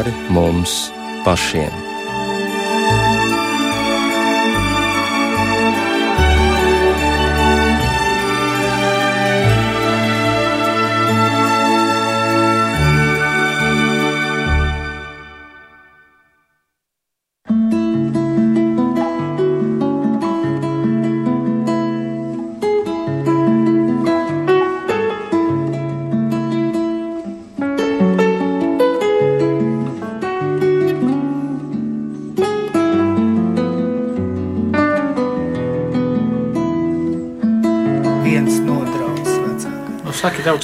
pāri mums pašiem.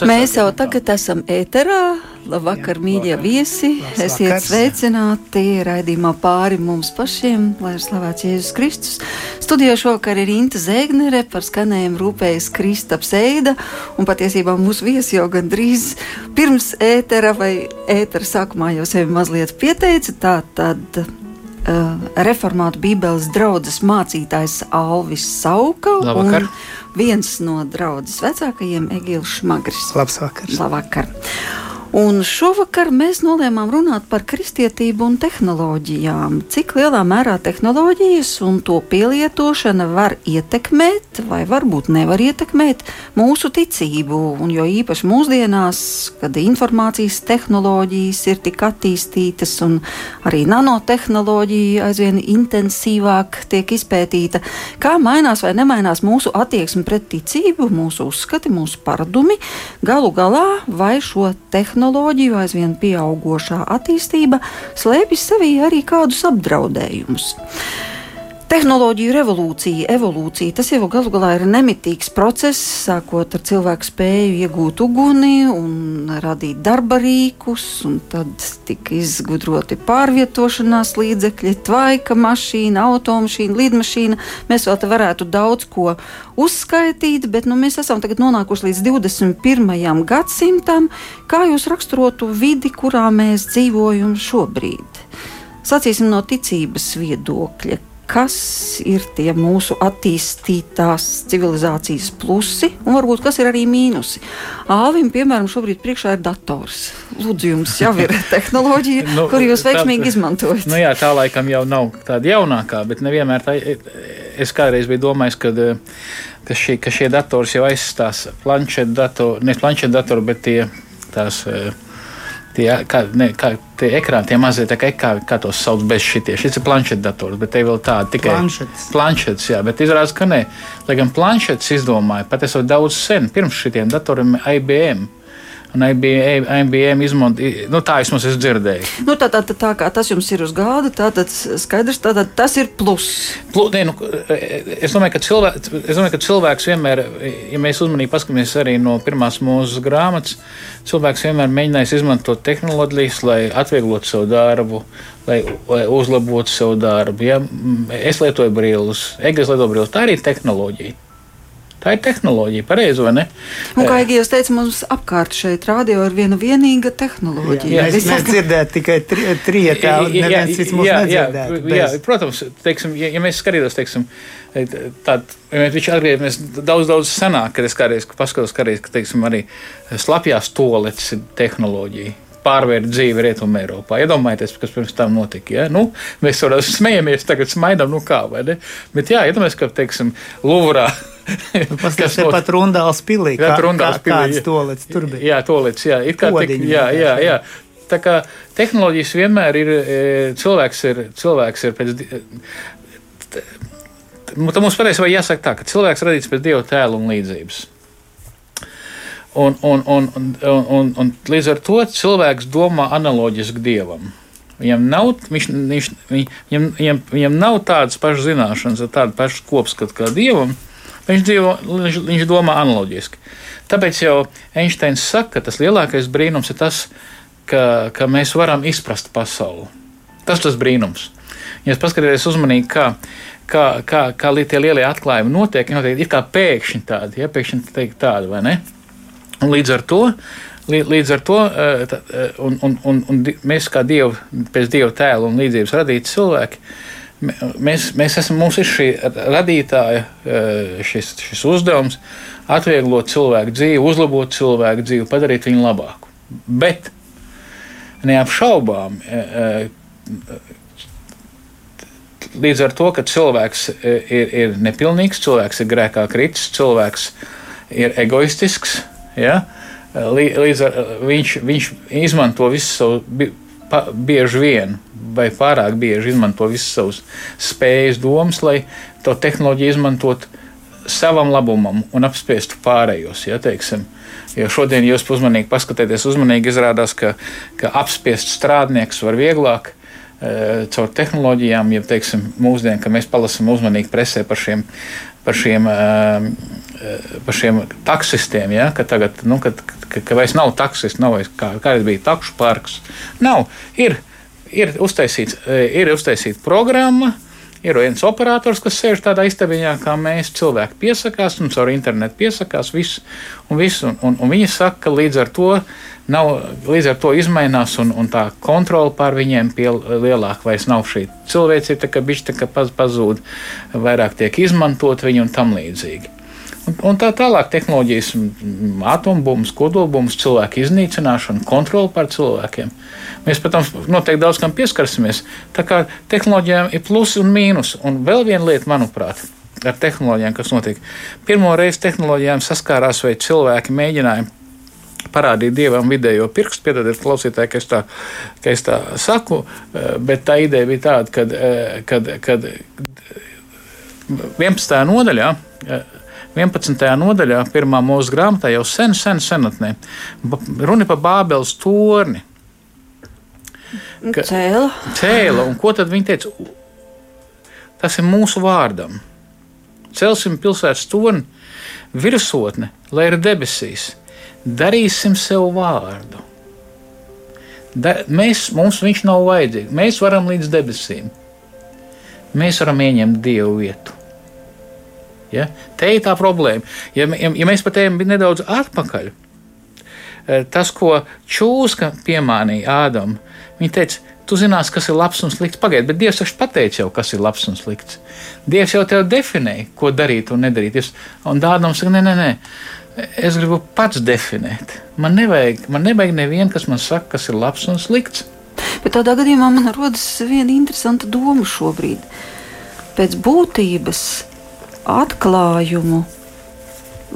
Mēs jau tagad esam ēterā. Labvakar, mīļie viesi! Esiet sveicināti raidījumā pāri mums pašiem, lai ir slavēts Jēzus Kristus. Studijā šovakar ir Inta Zēgnere, par skanējumu rūpējas Kristaps Eida, un patiesībā mūsu viesi jau gandrīz pirms ētera vai ētera sākumā jau sevi mazliet pieteica. Tā tad uh, reformātu Bībeles draudzes mācītājs Alvis Sauka. Labvakar! Viens no draudzes vecākajiem Egils Šmagris. Labs vakars! Labvakar! Un šovakar mēs nolēmām runāt par kristietību un tehnoloģijām. Cik lielā mērā tehnoloģijas un to pielietošana var ietekmēt, vai varbūt nevar ietekmēt mūsu ticību. Un jo īpaši mūsdienās, kad informācijas tehnoloģijas ir tik attīstītas un arī nanotehnoloģija aizvien intensīvāk tiek izpētīta, kā mainās vai nemainās mūsu attieksme pret ticību, mūsu uzskati, mūsu paradumi, galu galā vai šo tehnoloģiju tehnoloģiju aizvien pieaugušā attīstība slēpj sevī arī kādus apdraudējumus. Tehnoloģiju revolūcija, evolūcija, tas jau galu galā ir nemitīgs process, sākot ar cilvēku spēju iegūt uguni un radīt darba rīkus, un tad tika izgudroti pārvietošanās līdzekļi, tvaika mašīna, automašīna, lidmašīna. Mēs vēl te varētu daudz ko uzskaitīt, bet nu, mēs esam nonākuši līdz 21. gadsimtam. Kā jūs raksturotu vidi, kurā mēs dzīvojam šobrīd? Sacīsim no ticības viedokļa kas ir tie mūsu attīstītās civilizācijas plusi un varbūt kas ir arī mīnusi. Āvim, piemēram, šobrīd priekšā ir dators. Lūdzu, jums jau ir tehnoloģija, nu, kur jūs veiksmīgi tā, izmantojat. Nu jā, tā laikam jau nav tāda jaunākā, bet nevienmēr tā. Es kādreiz biju domājis, ka, ka, šī, ka šie datori jau aizstās planšetdatoru, ne planšetdatoru, bet tie tās. Uh, tie, kā, ne, kā, tie ekrāni, tie mazie, kā, kā, kā tos sauc bez šitie. Šis ir planšetdators, bet te vēl tāda tikai planšets. planšets jā, bet izrādās, ka nē. Lai gan planšets izdomāja patiesībā daudz sen, pirms šitiem datoriem IBM. Un IBM, IBM izmanto, nu, tā vismaz es dzirdēju. Nu, tā, tā, tā, tā kā tas jums ir uz gāda, tā, tad skaidrs, tā, tad tas ir plus. plus ne, nu, es, domāju, cilvēks, es domāju, ka cilvēks vienmēr, ja mēs uzmanīgi paskatāmies arī no pirmās mūsu grāmatas, cilvēks vienmēr mēģinājis izmantot tehnoloģijas, lai atvieglotu savu darbu, lai, lai uzlabotu savu darbu. Ja? Es lietoju brīvus, Egas lieto brīvus, tā arī ir tehnoloģija. Tā ir tehnoloģija, pareizi vai ne? Un, kā jau jūs teicāt, mums apkārt šeit rādio ir viena vienīga tehnoloģija. Jā, jā, mēs, mēs dzirdējām tikai tri, trietā, un neviens cits mūs nedzirdētu. Jā, protams, teiksim, ja, ja mēs skatītos, teiksim, Tad viņš atgriezīsies daudz, daudz senāk, kad es kādreiz paskatos, kādreiz, ka teiksim, arī slapjās toaletes ir tehnoloģija pārvērt dzīvi Rietumē, Eiropā. Iedomājieties, kas pirms tam notika. Ja? Nu, mēs varam smejamies, tagad smaidām, nu kā, vai ne? Bet jā, iedomājieties, ka, teiksim, Luvrā. Paskatās, not... pat Rundāls pilī, jā, kā, Rundāls kā, pilī, kāds tolets tur bija. Jā, tolets, jā. Ir kā, Podiņi, jā, jā, jā. Tā kā tehnoloģijas vienmēr ir, e, cilvēks ir, cilvēks ir pēc. Mums patiesībā jāsaka tā, ka cilvēks radīts pēc dieva tēla un līdzības. Un, un, un, un, un, un līdz ar to cilvēks domā analoģiski dievam. Viņam nav, viņš, viņš, viņam, viņam, viņam nav tādas pašas zināšanas, tāda paša kopskata kā dievam. Viņš, dzīvo, viņš, viņš domā analoģiski. Tāpēc jau Einsteins saka, ka tas lielākais brīnums ir tas, ka, ka mēs varam izprast pasauli. Tas ir tas brīnums. Ja paskatieties uzmanīgi, kā, kā, kā, kā tie lielie atklājumi notiek, notiek ir kā pēkšņi tādi, ja pēkšņi tādi, vai ne? Un līdz ar to, līdz ar to eh, eh, un, un, un, un mēs kā dievu, pēc dieva tēla un līdzības radīti cilvēki, mēs, mēs esam, mums ir šī radītāja eh, šis, šis uzdevums atvieglot cilvēku dzīvi, uzlabot cilvēku dzīvi, padarīt viņu labāku. Bet neapšaubām. Līdz ar to, ka cilvēks ir, ir nepilnīgs, cilvēks ir grēkā kritis, cilvēks ir egoistisks. Ja? Līdz ar viņš, viņš izmanto visu savu pa, bieži vien vai pārāk bieži izmanto visas savas spējas, domas, lai to tehnoloģiju izmantot savam labumam un apspiestu pārējos. Ja, teiksim. jo šodien, jūs uzmanīgi paskatieties, uzmanīgi izrādās, ka, ka apspiest strādnieks var vieglāk e, caur tehnoloģijām, ja teiksim, mūsdien, ka mēs palasām uzmanīgi presē par šiem, par šiem, e, par šiem taksistiem, ja, ka tagad, nu, kad, ka, ka vairs nav taksists, nav vairs kā, kā bija takšu parks. Nav, ir, ir e, ir uztaisīta programma, ir viens operators, kas sēž tādā istabiņā, kā mēs cilvēki piesakās, un caur internetu piesakās visu, un, visu, un, un, un viņi saka, ka līdz ar to nav, līdz ar to izmainās, un, un tā kontrole pār viņiem pie lielāka vairs nav šī cilvēcība, ka bišķi tā kā pazūd, vairāk tiek izmantot viņi un tam līdzīgi. Un tā tālāk, tehnoloģijas, atombumbas, kodolbumbas, cilvēku iznīcināšana, kontrole pār cilvēkiem. Mēs, protams, noteikti daudz kam pieskarsimies. Tā kā tehnoloģijām ir plusi un mīnus. Un vēl viena lieta, manuprāt, ar tehnoloģijām, kas notiek. Pirmo reizi tehnoloģijām saskārās vai cilvēki mēģināja parādīt dievam vidējo pirkstu. Piedodiet, klausītāji, ka es tā, ka es tā saku, bet tā ideja bija tāda, kad, kad, kad 11. nodaļā 11. nodaļā, pirmā mūsu grāmatā, jau sen, sen senatnē, runa par Bābeles torni. Ka, cēla. Cēla, un ko tad viņi teica? Tas ir mūsu vārdam. Celsim pilsētas torni, virsotne, lai ir debesīs. Darīsim sev vārdu. Da, mēs, mums viņš nav vajadzīgs. Mēs varam līdz debesīm. Mēs varam ieņemt dievu vietu. Ja? Te ir tā problēma. Ja, ja, ja mēs pat ejam nedaudz atpakaļ, eh, tas, ko čūska piemānīja Ādam, viņa teica, tu zinās, kas ir labs un slikts. Pagaidiet, bet Dievs taču pateica jau, kas ir labs un slikts. Dievs jau tev definēja, ko darīt un nedarīt. Un Dādams saka, nē, nē, nē. Es gribu pats definēt. Man nevajag, man nevajag nevienu, kas man saka, kas ir labs un slikts. Bet tādā gadījumā man rodas viena interesanta doma šobrīd. Pēc būtības atklājumu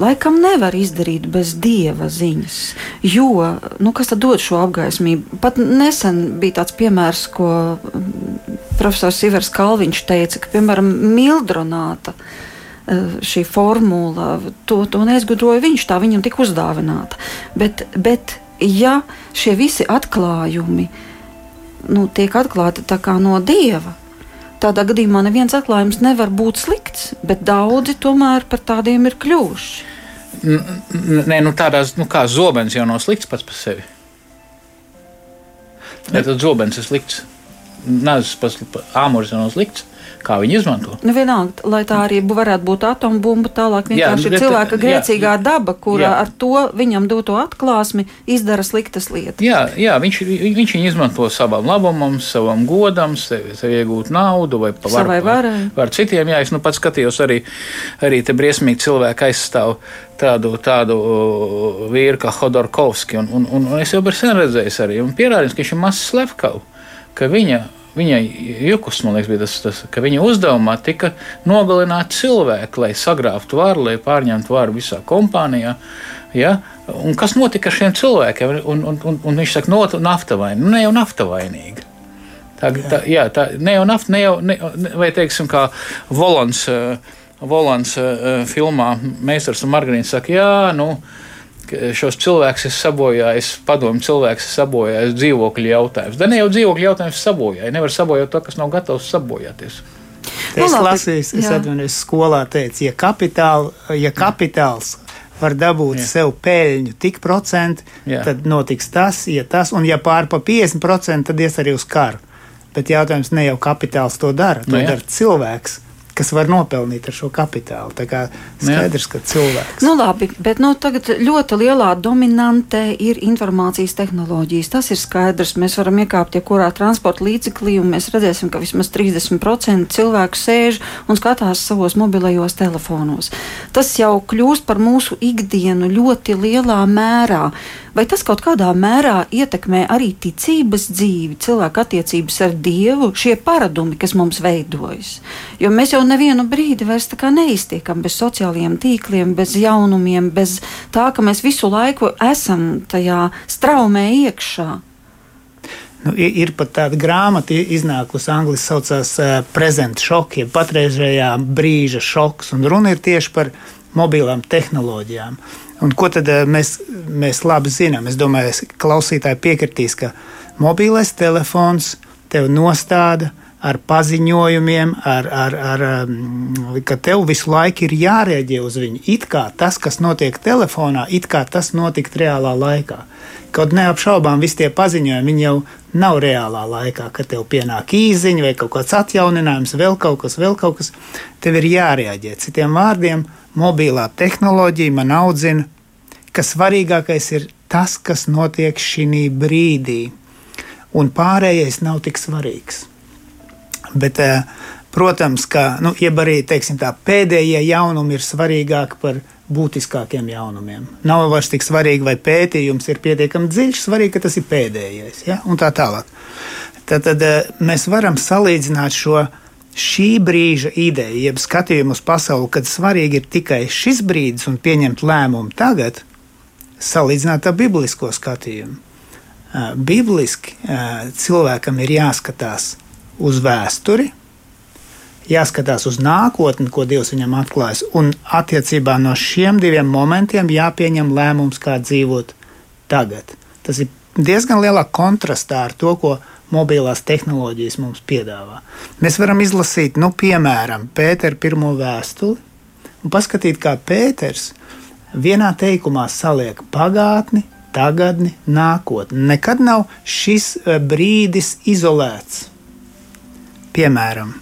laikam nevar izdarīt bez dieva ziņas. Jo, nu, kas tad dod šo apgaismību? Pat nesen bija tāds piemērs, ko mm, profesors Ivars Kalviņš teica, ka, piemēram, mildronāta e, šī formula, to, to neizgudroja viņš, tā viņam tika uzdāvināta. Bet, bet ja šie visi atklājumi nu, tiek atklāti no dieva, Tādā gadījumā neviens atklājums nevar būt slikts, bet daudzi tomēr par tādiem ir kļuvuši. Nē, nu tādās, nu kā zobens jau nav slikts pats par sevi. Ja tad zobens ir slikts. Nācis pats āmurs nav slikts kā viņi izmanto. Nu, vienalga, lai tā arī varētu būt atombumba, tālāk vienkārši jā, ir cilvēka grēcīgā jā, daba, kura jā. ar to viņam doto atklāsmi izdara sliktas lietas. Jā, jā viņš, viņš viņu izmanto savam labumam, savam godam, sev, sev iegūt naudu vai par savai varai. Var citiem, jā, es nu pats skatījos arī, arī te briesmīgi cilvēki aizstāv tādu, tādu vīru kā Hodorkovski, un, un, un, es jau biju sen redzējis arī, un pierādījums, ka viņš ir mazs slepkavs, ka viņa Viņai jukus, man liekas, bija tas, tas, ka viņa uzdevumā tika nogalināt cilvēku, lai sagrābtu varu, lai pārņemtu varu visā kompānijā. Ja? Un kas notika ar šiem cilvēkiem? Un, un, un, un viņš saka, no nafta vainīga. Nu, ne jau nafta vainīga. Tā, tā, jā, tā ne jau nafta, ne jau, ne, vai teiksim, kā Volans, Volans filmā Meistars un Margarīna saka, jā, nu šos cilvēkus ir sabojājis, padomu cilvēks ir sabojājis dzīvokļu jautājums. Da ne jau dzīvokļu jautājums sabojāja, nevar sabojāt to, kas nav gatavs sabojāties. Nu, es lasīju, es atvainojos, skolā teicu, ja, kapitāl, ja kapitāls var dabūt Jā. sev peļņu tik procentu, tad notiks tas, ja tas, un ja pār pa 50%, tad ies arī uz karu. Bet jautājums ne jau kapitāls to dara, to no, nu dara cilvēks kas var nopelnīt ar šo kapitālu. Tā kā skaidrs, ka cilvēks. Nu, labi, bet nu, tagad ļoti lielā dominantē ir informācijas tehnoloģijas. Tas ir skaidrs. Mēs varam iekāpt jebkurā ja transporta līdzeklī, un mēs redzēsim, ka vismaz 30% cilvēku sēž un skatās savos mobilajos telefonos. Tas jau kļūst par mūsu ikdienu ļoti lielā mērā. Vai tas kaut kādā mērā ietekmē arī ticības dzīvi, cilvēku attiecības ar Dievu, šie paradumi, kas mums veidojas? Jo mēs jau nevienu brīdi vairs neiztiekam bez sociālajiem tīkliem, bez jaunumiem, bez tā, ka mēs visu laiku esam tajā straumē iekšā. Nu, ir, pat tāda grāmata, iznākusi angļuiski saucās uh, Present Shock, jeb patreizējā brīža šoks, un runa ir tieši par mobilām tehnoloģijām. Un ko tad eh, mēs, mēs labi zinām? Es domāju, ka klausītāji piekritīs, ka mobilais telefons tev nostāda ar paziņojumiem, ar, ar, ar, um, ka tev visu laiku ir jārēģē uz viņu. It kā tas, kas notiek telefonā, it kā tas notikt reālā laikā. Kaut neapšaubām visi tie paziņojumi, jau nav reālā laikā, kad tev pienāk īziņa vai kaut kāds atjauninājums, vēl kaut kas, vēl kaut kas. Tev ir jārēģē. Citiem vārdiem, mobilā tehnoloģija man audzina, ka svarīgākais ir tas, kas notiek šī brīdī, un pārējais nav tik svarīgs. Bet, eh, protams, ka nu, arī teiksim, tā, pēdējie jaunumi ir svarīgāki par būtiskākiem jaunumiem. Nav vairs tik svarīgi, vai pētījums ir pietiekami dziļš, svarīgi, ka tas ir pēdējais. Ja? Un tā tālāk. Tad, tad eh, mēs varam salīdzināt šo šī brīža ideja, jeb skatījumu uz pasauli, kad svarīgi ir tikai šis brīdis un pieņemt lēmumu tagad, salīdzināt ar biblisko skatījumu. Bibliski cilvēkam ir jāskatās uz vēsturi, jāskatās uz nākotni, ko Dievs viņam atklājas, un attiecībā no šiem diviem momentiem jāpieņem lēmums, kā dzīvot tagad. Tas ir diezgan lielā kontrastā ar to, ko mobilās tehnoloģijas mums piedāvā. Mēs varam izlasīt, nu, piemēram, Pētera pirmo vēstuli un paskatīt, kā Pēters vienā teikumā saliek pagātni, tagadni, nākotni. Nekad nav šis eh, brīdis izolēts. Piemēram,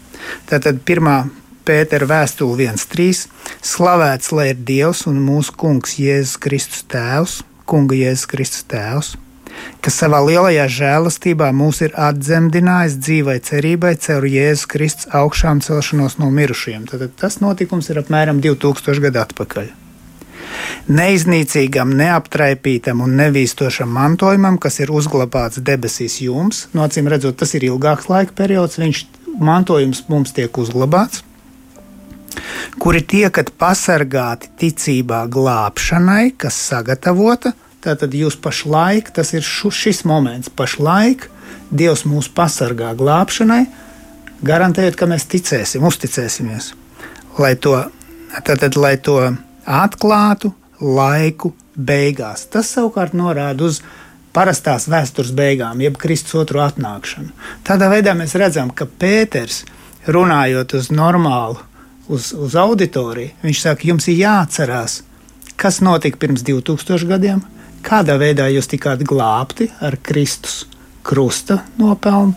tātad pirmā Pētera vēstule 1.3. Slavēts lai ir Dievs un mūsu Kungs Jēzus Kristus Tēvs, Kunga Jēzus Kristus Tēvs kas savā lielajā žēlastībā mūs ir atdzemdinājis dzīvai cerībai caur Jēzus Kristus augšām celšanos no mirušajiem. Tad tas notikums ir apmēram 2000 gadu atpakaļ. Neiznīcīgam, neaptraipītam un nevīstošam mantojumam, kas ir uzglabāts debesīs jums, no acīm redzot, tas ir ilgāks laika periods, viņš mantojums mums tiek uzglabāts, kuri tiekat pasargāti ticībā glābšanai, kas sagatavota Tātad jūs pašlaik, tas ir šu, šis moments, pašlaik Dievs mūs pasargā glābšanai, garantējot, ka mēs ticēsim, uzticēsimies. Lai to, tātad, lai to atklātu laiku beigās. Tas savukārt norāda uz parastās vēstures beigām, jeb Kristus otru atnākšanu. Tādā veidā mēs redzam, ka Pēters, runājot uz normālu, uz, uz auditoriju, viņš saka, jums ir jāatcerās, kas notika pirms 2000 gadiem, kādā veidā jūs tikāt glābti ar Kristus krusta nopelnu,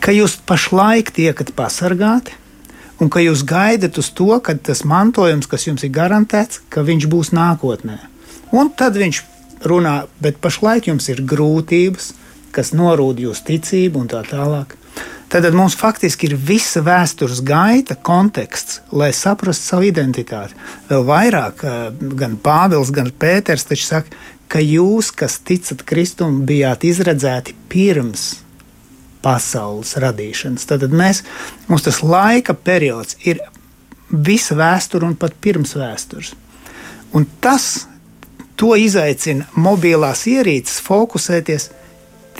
ka jūs pašlaik tiekat pasargāti. Un ka jūs gaidat uz to, ka tas mantojums, kas jums ir garantēts, ka viņš būs nākotnē. Un tad viņš runā, bet pašlaik jums ir grūtības, kas norūda jūsu ticību un tā tālāk. Tad mums faktiski ir visa vēstures gaita, konteksts, lai saprastu savu identitāti. Vēl vairāk, eh, gan Pāvils, gan Pēters taču saka, ka jūs, kas ticat Kristum, bijāt izredzēti pirms pasaules radīšanas. Tad mēs, mums tas laika periods ir visa vēsture un pat pirms vēstures. Un tas izaicina mobilās ierīces fokusēties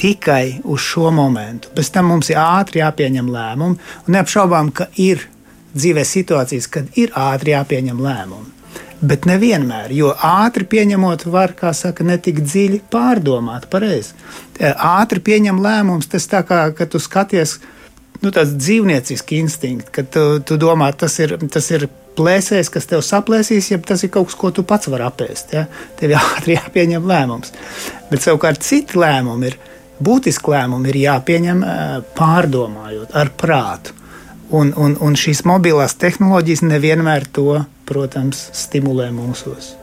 tikai uz šo momentu. Bez tam mums ir ātri jāpieņem lēmumi, un neapšaubām, ka ir dzīvē situācijas, kad ir ātri jāpieņem lēmumi bet nevienmēr, jo ātri pieņemot, var, kā saka, netik dziļi pārdomāt pareizi. Ātri pieņem lēmums, tas tā kā, ka tu skaties, nu, tāds dzīvnieciski instinkts, ka tu, tu domā, tas ir, tas ir plēsējs, kas tev saplēsīs, ja tas ir kaut kas, ko tu pats vari apēst. Ja? Tev ātri jāpieņem lēmums. Bet savukārt citi lēmumi ir, būtiski lēmumi ir jāpieņem pārdomājot ar prātu. Un, un, un šīs mobilās tehnoloģijas nevienmēr to, protams, stimulē mūsos.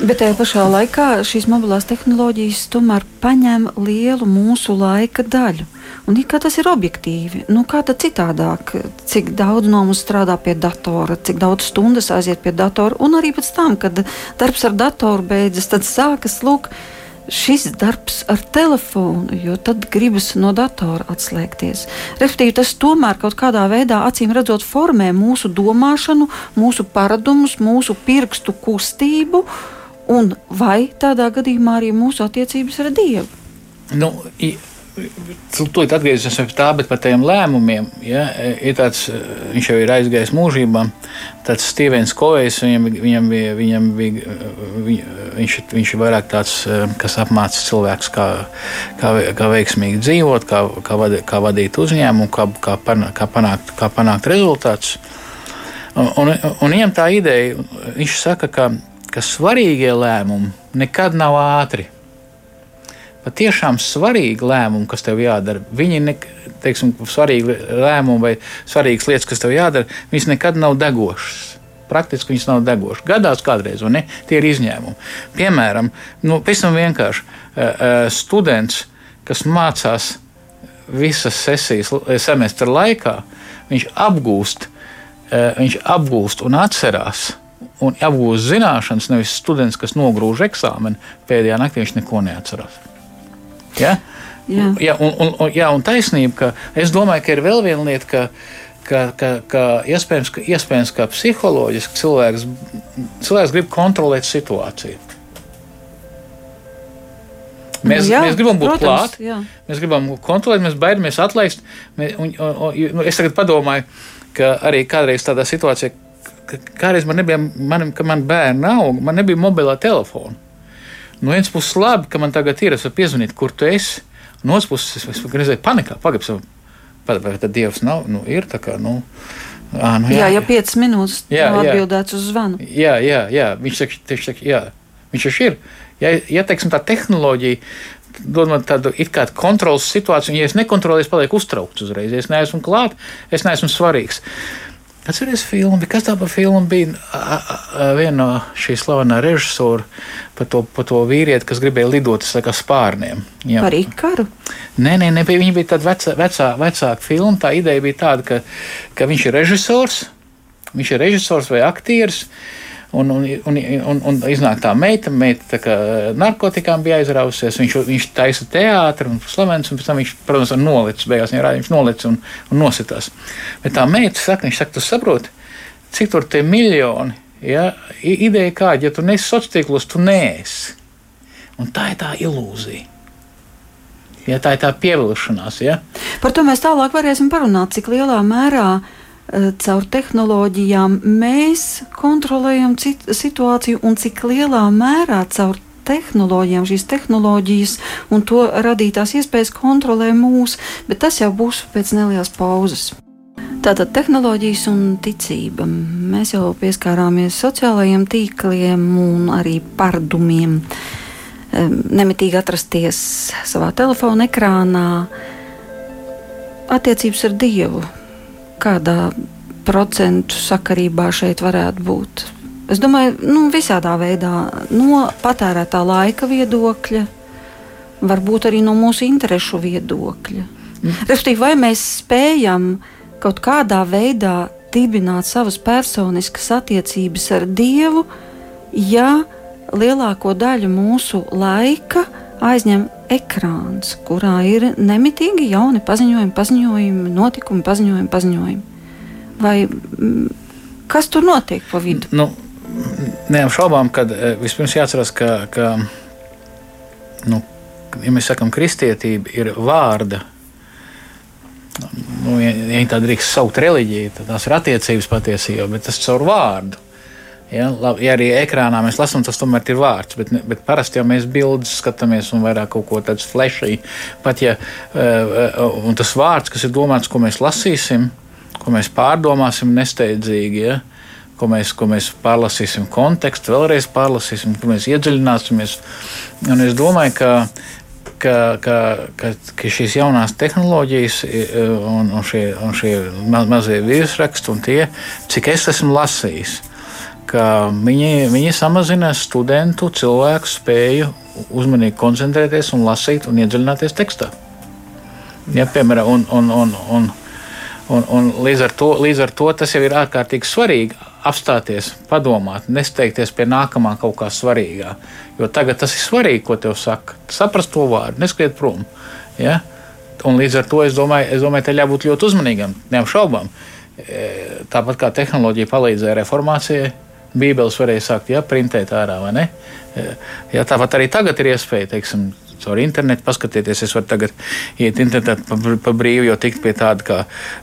Bet tajā pašā laikā šīs mobilās tehnoloģijas tomēr paņem lielu mūsu laika daļu. Un kā tas ir objektīvi? Nu, kā tad citādāk? Cik daudz no mums strādā pie datora, cik daudz stundas aiziet pie datora, un arī pēc tam, kad darbs ar datoru beidzas, tad sākas lūk šis darbs ar telefonu, jo tad gribas no datora atslēgties. Respektīvi, tas tomēr kaut kādā veidā, acīm redzot, formē mūsu domāšanu, mūsu paradumus, mūsu pirkstu kustību, un vai tādā gadījumā arī mūsu attiecības ar Dievu. Nu, Tūlīt atgriezīsimies pie tā, bet par tiem lēmumiem. Ja, ir tāds, viņš jau ir aizgājis mūžībā. Tāds Stevens Kovejs, viņam, viņam bija, viņam bija viņ, viņš, viņš ir vairāk tāds, kas apmāca cilvēkus, kā, kā, kā veiksmīgi dzīvot, kā, kā, vadīt, kā vadīt uzņēmumu, kā, kā, panākt, kā, panākt, kā panākt rezultātus. Un, un, un viņam tā ideja, viņš saka, ka, ka svarīgie lēmumi nekad nav ātri patiešām svarīgi lēmumi, kas tev jādara. Viņi ne, teiksim, svarīgi lēmumi vai svarīgas lietas, kas tev jādara, viņas nekad nav degošas. Praktiski viņas nav degošas. Gadās kādreiz, vai ne? Tie ir izņēmumi. Piemēram, nu, pavisam vienkārši students, kas mācās visas sesijas semestra laikā, viņš apgūst, viņš apgūst un atcerās un apgūst zināšanas, nevis students, kas nogrūž eksāmenu pēdējā naktī, viņš neko neatcerās. Ja? Jā. Jā, un, un, un, jā, un taisnība, ka es domāju, ka ir vēl viena lieta, ka, ka, ka, ka iespējams, ka, iespējams, ka psiholoģiski cilvēks, cilvēks grib kontrolēt situāciju. Mēs, nu, jā, mēs gribam būt klāt, mēs gribam kontrolēt, mēs baidamies atlaist. Mēs, un, un, un, nu, es tagad padomāju, ka arī kādreiz tādā situācijā, kādreiz man nebija, man, ka man bērni nav, man nebija mobilā telefona. No vienas puses, labi, ka man tagad ir, es varu piezvanīt, kur tu esi. No otras puses, es gribēju panikā, pagaidām, vai tad Dievs nav, nu, ir tā kā, nu. À, nu jā, jā, ja 5 minūtes nav atbildēts uz zvanu. Jā, jā, jā. viņš saka, tieši saka, jā, viņš jau ir. Ja, ja teiksim, tā tehnoloģija dod man tādu it kā kontrolas situāciju, un ja es nekontrolēju, es palieku uztraukts uzreiz. Ja es neesmu klāt, es neesmu svarīgs. Atcerieties, filmu, kas tā par filmu bija? Viena no šīs slavenā režisora par to, par to vīrieti, kas gribēja lidot ar spārniem. Jā. Par Ikaru? Nē, nē, nē viņa bija tāda vecā, vecā, vecāka filma. Tā ideja bija tāda, ka, ka viņš ir režisors, viņš ir režisors vai aktieris. Un, un, un, un, un iznāk tā meita, meita tā kā narkotikām bija aizrausies. Viņš, viņš taisa teātri un slavens, un pēc tam viņš, protams, nolicis. Beigās viņa rāda, viņš nolicis un, un nositās. Bet tā meita saka, viņš saka, tu saproti, cik tur tie miljoni. Ja? Ideja kāda, ja tu nesi sociālos tīklos, tu nēsi. Un tā ir tā ilūzija. Ja, tā ir tā pievilkšanās. Ja? Par to mēs tālāk varēsim parunāt, cik lielā mērā uh, caur tehnoloģijām mēs kontrolējam situāciju un cik lielā mērā caur tehnoloģijām, šīs tehnoloģijas un to radītās iespējas kontrolē mūs, bet tas jau būs pēc nelielas pauzes. Tātad tehnoloģijas un ticība. Mēs jau pieskārāmies sociālajiem tīkliem un arī pārdumiem. Nemitīgi atrasties savā telefona ekrānā, attiecības ar Dievu, kādā procentu sakarībā šeit varētu būt? Es domāju, nu, visādā veidā, no patērētā laika viedokļa, varbūt arī no mūsu interesu viedokļa. Mm. Respektīvi, vai mēs spējam kaut kādā veidā dibināt savas personiskas attiecības ar Dievu, ja lielāko daļu mūsu laika aizņem ekrāns, kurā ir nemitīgi jauni paziņojumi, paziņojumi, notikumi, paziņojumi, paziņojumi. Vai mm, kas tur notiek pa vidu? Nu, neapšaubām, ka e, vispirms jāatcerās, ka, ka nu, ja mēs sakām, kristietība ir vārda. Nu, ja, ja tā drīkst saukt reliģiju, tad tās ir attiecības patiesībā, bet tas caur vārdu. Ja, labi, ja arī ekrānā mēs lasām, tas tomēr ir vārds, bet, bet parasti jau mēs bildes skatāmies un vairāk kaut ko tādu flashī. Pat ja uh, tas vārds, kas ir domāts, ko mēs lasīsim, ko mēs pārdomāsim nesteidzīgi, ja, ko mēs, ko mēs pārlasīsim kontekstu, vēlreiz pārlasīsim, kur mēs iedziļināsimies. Un es domāju, ka ka, ka, ka, ka šīs jaunās tehnoloģijas un, un šie, un šie mazie virsraksti un tie, cik es esmu lasījis, ka viņi, viņi samazina studentu cilvēku spēju uzmanīgi koncentrēties un lasīt un iedziļināties tekstā. Ja, piemēram, un, un, un, un, un, un līdz, ar to, līdz ar to tas jau ir ārkārtīgi svarīgi apstāties, padomāt, nesteigties pie nākamā kaut kā svarīgā. Jo tagad tas ir svarīgi, ko tev saka. Saprast to vārdu, neskiet prom. Ja? Un līdz ar to es domāju, es domāju, te jābūt ļoti uzmanīgam, neapšaubām. E, tāpat kā tehnoloģija palīdzēja reformācijai, Bībeles varēja sākt ja, printēt ārā? E, ja, tāpat arī tagad ir iespēja, teiksim, caur internetu paskatīties. Es varu tagad iet internetā pa, pa brīvu, jo tikt pie tāda kā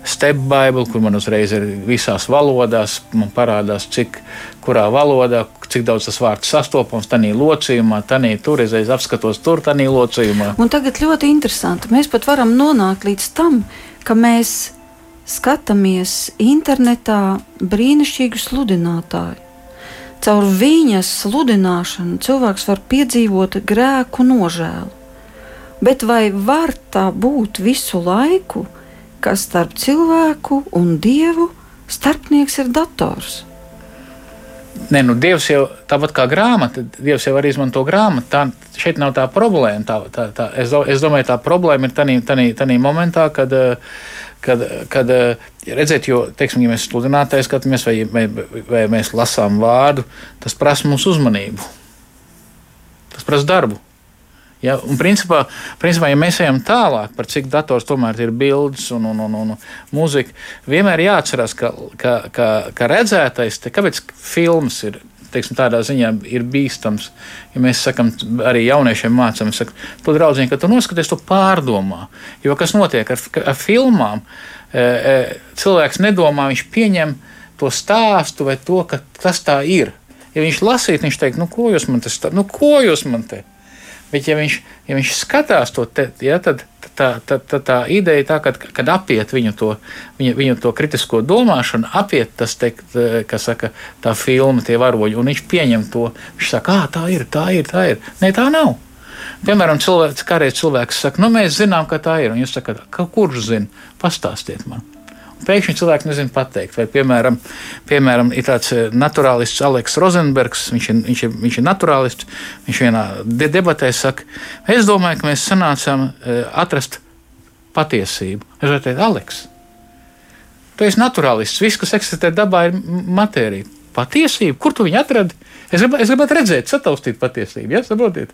step Bible, kur man uzreiz ir visās valodās, man parādās, cik kurā valodā, cik daudz tas vārds sastopams tajā locījumā, tajā tur reizēs apskatos tur, tajā locījumā. Un tagad ļoti interesanti. Mēs pat varam nonākt līdz tam, ka mēs skatāmies internetā brīnišķīgu sludinātāju Caur viņas sludināšanu cilvēks var piedzīvot grēku nožēlu. Bet vai var tā būt visu laiku, ka starp cilvēku un dievu starpnieks ir dators? Nē, nu, Dievs jau tāpat kā grāmata, Dievs jau arī izmanto grāmatu. Tā, šeit nav tā problēma. Tā, tā, tā, es, do, es domāju, tā problēma ir tajā momentā, kad uh, kad, kad redzēt, jo, teiksim, ja mēs sludinātāji skatāmies vai, vai, vai mēs lasām vārdu, tas prasa mūsu uzmanību. Tas prasa darbu. Ja, un principā, principā, ja mēs ejam tālāk par cik dators tomēr ir bildes un, un, un, un mūzika, vienmēr jāatcerās, ka, ka, ka, ka redzētais, te, kāpēc filmas ir teiksim, tādā ziņā ir bīstams. Ja mēs sakām, arī jauniešiem mācām, ka tu draudzīgi, ka tu noskaties, tu pārdomā. Jo kas notiek ar, ar filmām? E, e, cilvēks nedomā, viņš pieņem to stāstu vai to, ka tas tā ir. Ja viņš lasītu, viņš teikt, nu, ko jūs man te stāstāt, nu, ko jūs man te. Bet, ja viņš, ja viņš skatās to, te, ja, tad, tā, tā, tā, tā ideja tā, kad, kad apiet viņu to, viņu, viņu to kritisko domāšanu, apiet tas, te, kā saka, tā filma, tie varoņi, un viņš pieņem to. Viņš saka, ah, tā ir, tā ir, tā ir. Nē, tā nav. Piemēram, cilvēks, kādreiz cilvēks saka, nu, mēs zinām, ka tā ir, un jūs sakat, kurš zina, pastāstiet man. Pēkšņi cilvēks nezina pateikt. Vai, piemēram, piemēram, ir tāds eh, naturālists Aleks Rozenbergs, viņš ir, viņš ir, viņš ir naturālists. Viņš vienā debatē saka, es domāju, ka mēs sanācām eh, atrast patiesību. Es varu teikt, Aleks, tu esi naturālists. Viss, kas eksistē dabā, ir matērija. Patiesība, kur tu viņu atradi? Es, grib, es gribētu redzēt, sataustīt patiesību. Ja? Saprotiet?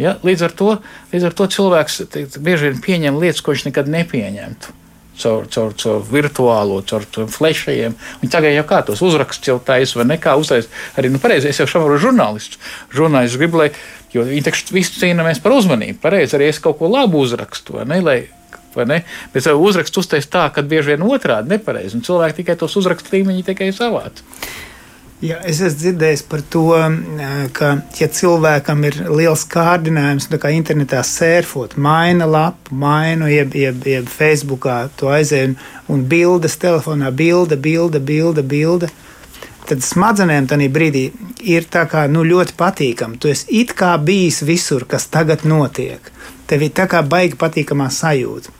Ja? Līdz, ar to, līdz ar to cilvēks teikt, bieži vien pieņem lietas, ko viņš nekad nepieņemtu caur, caur, caur virtuālo, caur, caur flešiem. Tagad jau kā tos uzrakstus jau taisa, vai nekā uztaisa. Arī, nu, pareizi, es jau šādu žurnālistu. Žurnālists grib, lai, jo viņi taču visi cīnāmies par uzmanību. Pareizi, arī es kaut ko labu uzrakstu, vai ne? Lai, ne? Bet uzrakstu uztais tā, ka bieži vien otrādi nepareizi, un cilvēki tikai tos uzrakstu līmeņi tikai savāc. Jā, es esmu dzirdējis par to, ka, ja cilvēkam ir liels kārdinājums, kā internetā sērfot, maina lapu, mainu, jeb, jeb, jeb Facebookā to aizēju, un bildes telefonā, bilde, bilde, bilde, bilde. Tad smadzenēm tajā brīdī ir kā nu, ļoti patīkami. Tu esi it kā bijis visur, kas tagad notiek. Tev ir tā kā baigi patīkamā sajūta.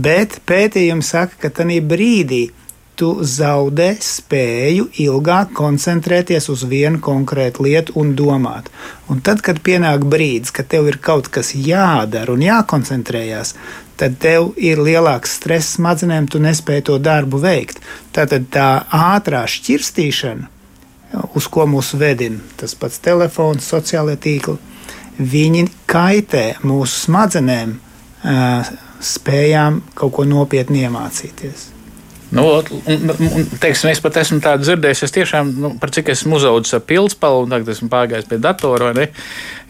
Bet pētījumi saka, ka tajā brīdī, tu zaudē spēju ilgāk koncentrēties uz vienu konkrētu lietu un domāt. Un tad, kad pienāk brīdis, kad tev ir kaut kas jādara un jākoncentrējās, tad tev ir lielāks stress smadzenēm, tu nespēji to darbu veikt. Tātad tā ātrā šķirstīšana, uz ko mūs vedina tas pats telefons, sociālai tīkli, viņi kaitē mūsu smadzenēm, spējām kaut ko nopietni iemācīties. Nu, un, un, teiksim, es pat esmu tādu dzirdējis, es tiešām, nu, par cik esmu uzaugusi ar pilspālu, un tagad esmu pārgājis pie datora.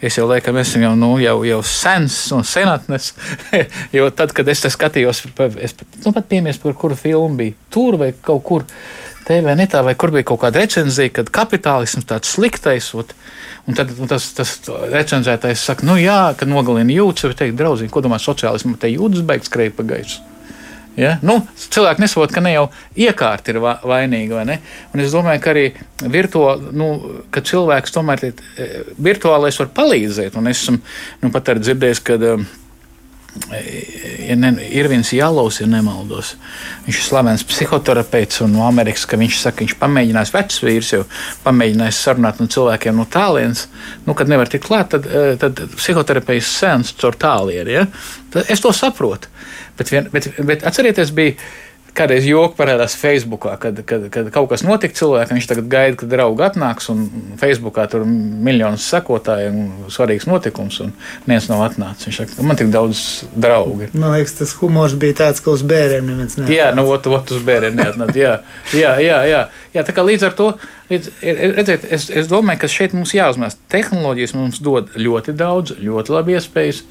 Es jau laikam esmu jau, nu, jau, jau sens un senatnes. jo tad, kad es skatījos, es pat, nu, pat piemies, par kuru filmu bija tur vai kaut kur. TV netā, vai kur bija kaut kāda recenzija, kad kapitālisms tāds sliktais. Ot, un tad un tas, tas recenzētājs saka, nu jā, ka nogalina jūtas, vai teikt, draudzīgi, ko domā sociālismu, te jūtas beigts skreja pa gaisu. Ja? Nu, cilvēki nesaprot, ka ne jau iekārta ir vainīga. Es domāju, ka arī virtuāli, nu, ka cilvēks tomēr ir e, virtuālais var palīdzēt. Un es esmu nu, pat dzirdējis, ka. Um, ja ne, Irvins Jālovs, ja nemaldos. Viņš ir slavens psihoterapeits un no Amerikas, ka viņš saka, viņš pamēģinājis vecs vīrs, jau pamēģinājis sarunāt no cilvēkiem no tālienes. Nu, kad nevar tikt klāt, tad, eh, tad psihoterapeits sens caur tālieri. Ja? Es to saprotu. Bet, vien, bet, bet atcerieties, bija Kādreiz joks parādās Facebookā, kad, kad, kad kaut kas notika cilvēkam, viņš tagad gaida, kad draugi atnāks, un Facebookā tur ir miljonus sekotāju un svarīgs notikums, un neviens nav atnācis. Viņš saka, man tik daudz draugu. Man liekas, tas humors bija tāds, ka uz bērniem neviens neatnāca. Jā, nu, ot, ot uz bērniem neatnāca. Jā, jā, jā, jā. jā, tā kā līdz ar to, līdz, redziet, es, es domāju, ka šeit mums jāuzmanās. Tehnoloģijas mums dod ļoti daudz, ļoti labi iespējas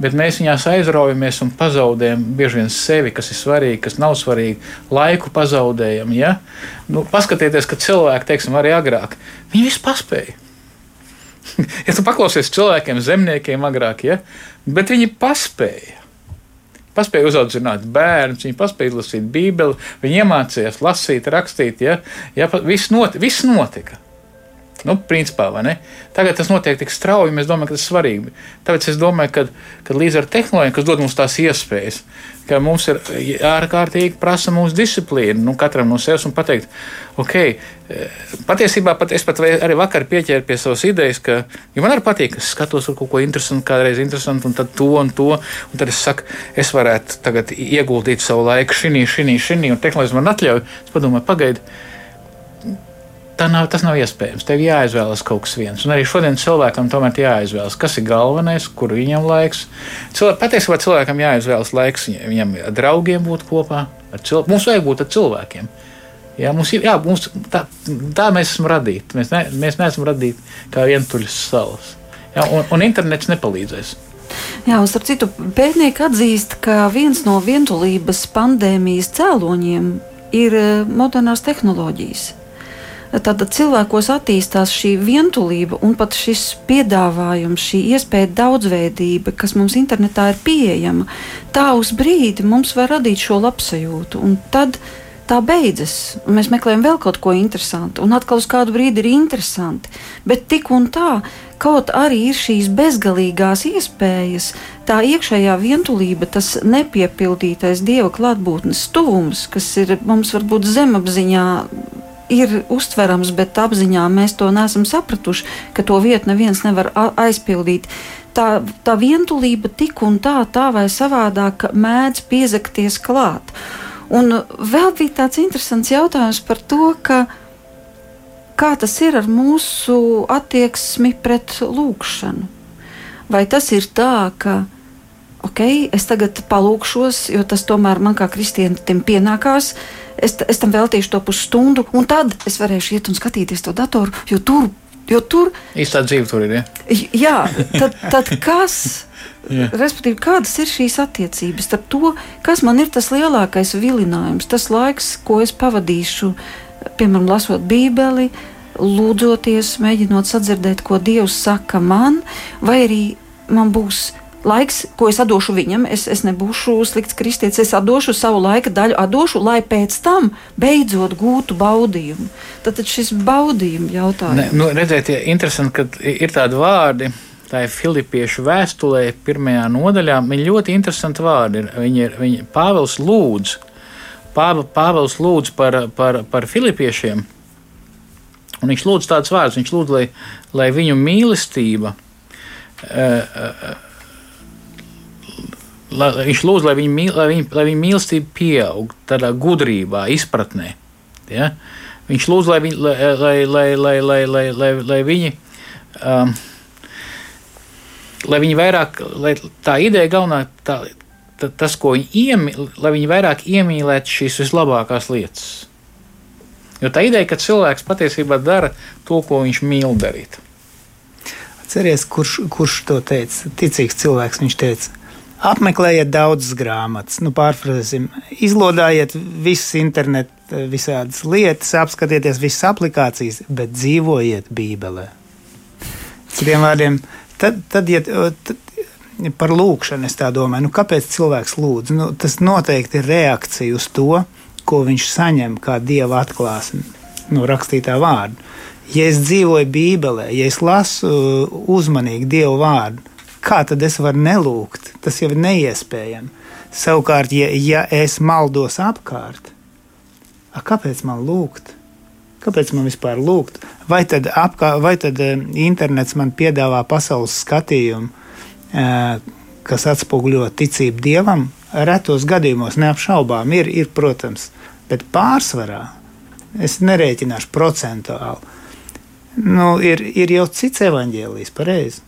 bet mēs viņās aizraujamies un pazaudējam bieži vien sevi, kas ir svarīgi, kas nav svarīgi, laiku pazaudējam. Ja? Nu, paskatieties, ka cilvēki, teiksim, arī agrāk, viņi visu paspēja. ja tu paklausies cilvēkiem, zemniekiem agrāk, ja? bet viņi paspēja. Paspēja uzaudzināt bērnus, viņi paspēja lasīt Bībeli, viņi iemācījās lasīt, rakstīt. Ja? Ja, viss, not, viss notika. Nu, principā, Tagad tas notiek tik strauji, mēs domājam, ka tas ir svarīgi. Tāpēc es domāju, ka, ka līdz ar tehnoloģiju, kas dod mums tās iespējas, ka mums ir ārkārtīgi prasa mūsu disciplīna, nu, katram no sevis un pateikt, ok, patiesībā pat es pat arī vakar pieķēru pie savas idejas, ka ja man arī patīk, ka es skatos kaut ko interesantu, kādreiz interesantu, un tad to un to, un tad es saku, es varētu tagad ieguldīt savu laiku šī, šī, šī, un tehnoloģija man atļauj, es padomāju, pagaidiet nav, tas nav iespējams. Tev jāizvēlas kaut kas viens. Un arī šodien cilvēkam tomēr jāizvēlas, kas ir galvenais, kur viņam laiks. Cilvē, patiesībā cilvēkam jāizvēlas laiks, viņam ar draugiem būt kopā. Cil, mums vajag būt ar cilvēkiem. Jā, mums ir, jā, mums, tā, tā mēs esam radīti. Mēs, ne, mēs neesam radīti kā vientuļas salas. Jā, un, un internets nepalīdzēs. Jā, un starp citu, pētnieki atzīst, ka viens no vientulības pandēmijas cēloņiem ir eh, modernās tehnoloģijas. Tad cilvēkos attīstās šī vientulība un pat šis piedāvājums, šī iespēja daudzveidība, kas mums internetā ir pieejama. Tā uz brīdi mums var radīt šo labsajūtu, un tad tā beidzas. Mēs meklējam vēl kaut ko interesantu, un atkal uz kādu brīdi ir interesanti. Bet tik un tā, kaut arī ir šīs bezgalīgās iespējas, tā iekšējā vientulība, tas nepiepildītais dieva klātbūtnes tuvums, kas ir mums varbūt zemapziņā ir uztverams, bet apziņā mēs to neesam sapratuši, ka to vietu neviens nevar aizpildīt. Tā, tā vientulība tik un tā, tā vai savādāk mēdz piezakties klāt. Un vēl bija tāds interesants jautājums par to, ka, kā tas ir ar mūsu attieksmi pret lūkšanu. Vai tas ir tā, ka ok, es tagad palūkšos, jo tas tomēr man kā kristietim pienākās. Es, es tam veltīšu to pusstundu, un tad es varēšu iet un skatīties to datoru, jo tur. Jo tur īstā dzīve tur ir. Ja? Jā, tad, tad kas? Jā. Respektīvi, kādas ir šīs attiecības starp to, kas man ir tas lielākais vilinājums, tas laiks, ko es pavadīšu, piemēram, lasot Bībeli, lūdzoties, mēģinot sadzirdēt, ko Dievs saka man, vai arī man būs laiks, ko es atdošu viņam, es, es nebūšu slikts kristietis, es atdošu savu laika daļu, atdošu, lai pēc tam beidzot gūtu baudījumu. Tad, tad šis baudījuma jautājums. Ne, nu, redziet, ja interesanti, ka ir tādi vārdi. Tā ir Filipiešu vēstulē, pirmajā nodaļā. Viņa ļoti interesanti vārdi. Viņa ir viņa, Pāvils lūdz, Pāv, Pāvils lūdz par, par, par Filipiešiem. Un viņš lūdz tādus vārdus, viņš lūdz, lai, lai viņu mīlestība uh, uh, lai, viņš lūdz, lai viņa, lai viņa, lai viņa mīlestība pieaug tādā gudrībā, izpratnē. Ja? Viņš lūdz, lai, viņi, lai, lai, lai, lai, lai, lai, lai, lai viņi. Um, lai viņi vairāk, lai tā ideja galvenā, tā, tā, tas, ko viņi iemīl, lai viņi vairāk iemīlētu šīs vislabākās lietas. Jo tā ideja, ka cilvēks patiesībā dara to, ko viņš mīl darīt. Atcerieties, kurš, kurš to teica? Ticīgs cilvēks viņš teica Apmeklējiet daudzas grāmatas, nu, pārfrāzēsim, izlodājiet visas internetu, visādas lietas, apskatieties visas aplikācijas, bet dzīvojiet Bībelē. Citiem vārdiem, tad, tad, ja, tad par lūkšanu es tā domāju, nu, kāpēc cilvēks lūdz? Nu, tas noteikti ir reakcija uz to, ko viņš saņem kā dieva atklāsme no rakstītā vārda. Ja es dzīvoju Bībelē, ja es lasu uzmanīgi dievu vārdu, kā tad es varu nelūgt? Tas jau ir neiespējami. Savukārt, ja, ja es maldos apkārt, a, kāpēc man lūgt? Kāpēc man vispār lūgt? Vai tad, apkā, vai tad e, internets man piedāvā pasaules skatījumu, e, kas atspoguļo ticību dievam? Retos gadījumos neapšaubām ir, ir, protams, bet pārsvarā es nerēķināšu procentuāli. Nu, ir, ir jau cits evaņģēlijs, pareizi.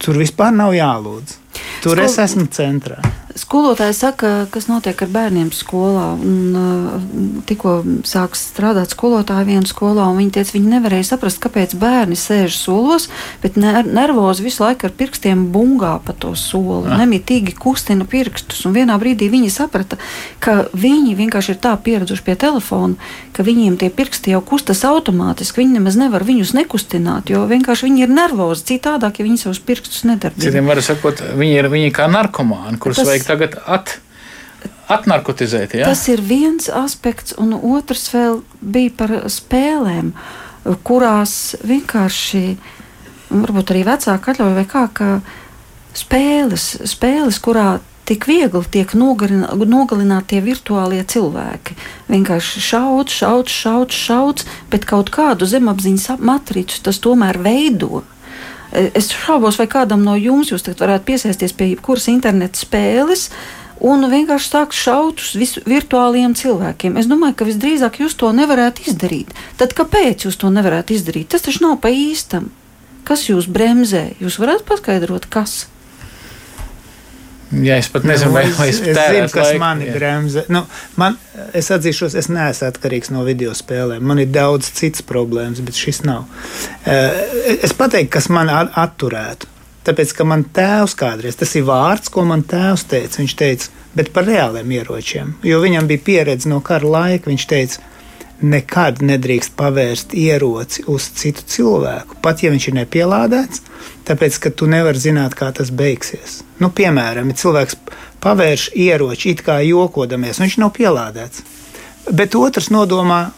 Tur vispār nav jālūdz. Tur Skol... es esmu centrā. Skolotāji saka, kas notiek ar bērniem skolā. Un, uh, tikko sāks strādāt skolotāji vienā skolā, un viņi teica, viņi nevarēja saprast, kāpēc bērni sēž solos, bet ner nervozi visu laiku ar pirkstiem bungā pa to soli. Ja. Nemitīgi kustina pirkstus. Un vienā brīdī viņi saprata, ka viņi vienkārši ir tā pieraduši pie telefona, ka viņiem tie pirksti jau kustas automātiski. Viņi nemaz nevar viņus nekustināt, jo vienkārši viņi ir nervozi citādāk, ja viņi savus pirkstus nedarbina. Citiem var sakot, viņi ir viņi kā narkomāni, kurus Tas... vajag tagad at, atnarkotizēt. Ja? Tas ir viens aspekts, un otrs vēl bija par spēlēm, kurās vienkārši, varbūt arī vecāki atļauj vai kā, ka spēles, spēles kurā tik viegli tiek nogalināti tie virtuālie cilvēki. Vienkārši šauts, šauts, šauts, šauts, bet kaut kādu zemapziņas matricu tas tomēr veido. Es šaubos, vai kādam no jums jūs varētu piesaisties pie jebkuras interneta spēles. Un vienkārši sākt šaut uz virtuāliem cilvēkiem. Es domāju, ka visdrīzāk jūs to nevarētu izdarīt. Tad kāpēc jūs to nevarētu izdarīt? Tas taču nav pa īstam. Kas jūs bremzē? Jūs varat paskaidrot, kas? Jā, es pat nezinu, nu, vai, vai es, es zinu, kas laiku, mani jā. bremzē. Nu, man, es atzīšos, es neesmu atkarīgs no video spēlēm. Man ir daudz citas problēmas, bet šis nav. Eh, es pateiktu, kas man atturētu. Tāpēc, ka man tēvs kādreiz, tas ir vārds, ko man tēvs teica. Viņš teica, bet par reāliem ieročiem. Jo viņam bija pieredze no kara laika. Viņš teica, nekad nedrīkst pavērst ieroci uz citu cilvēku, pat ja viņš ir nepielādēts tāpēc, ka tu nevari zināt, kā tas beigsies. Nu, piemēram, ja cilvēks pavērš ieroči it kā jokodamies, viņš nav pielādēts. Bet otrs nodomā,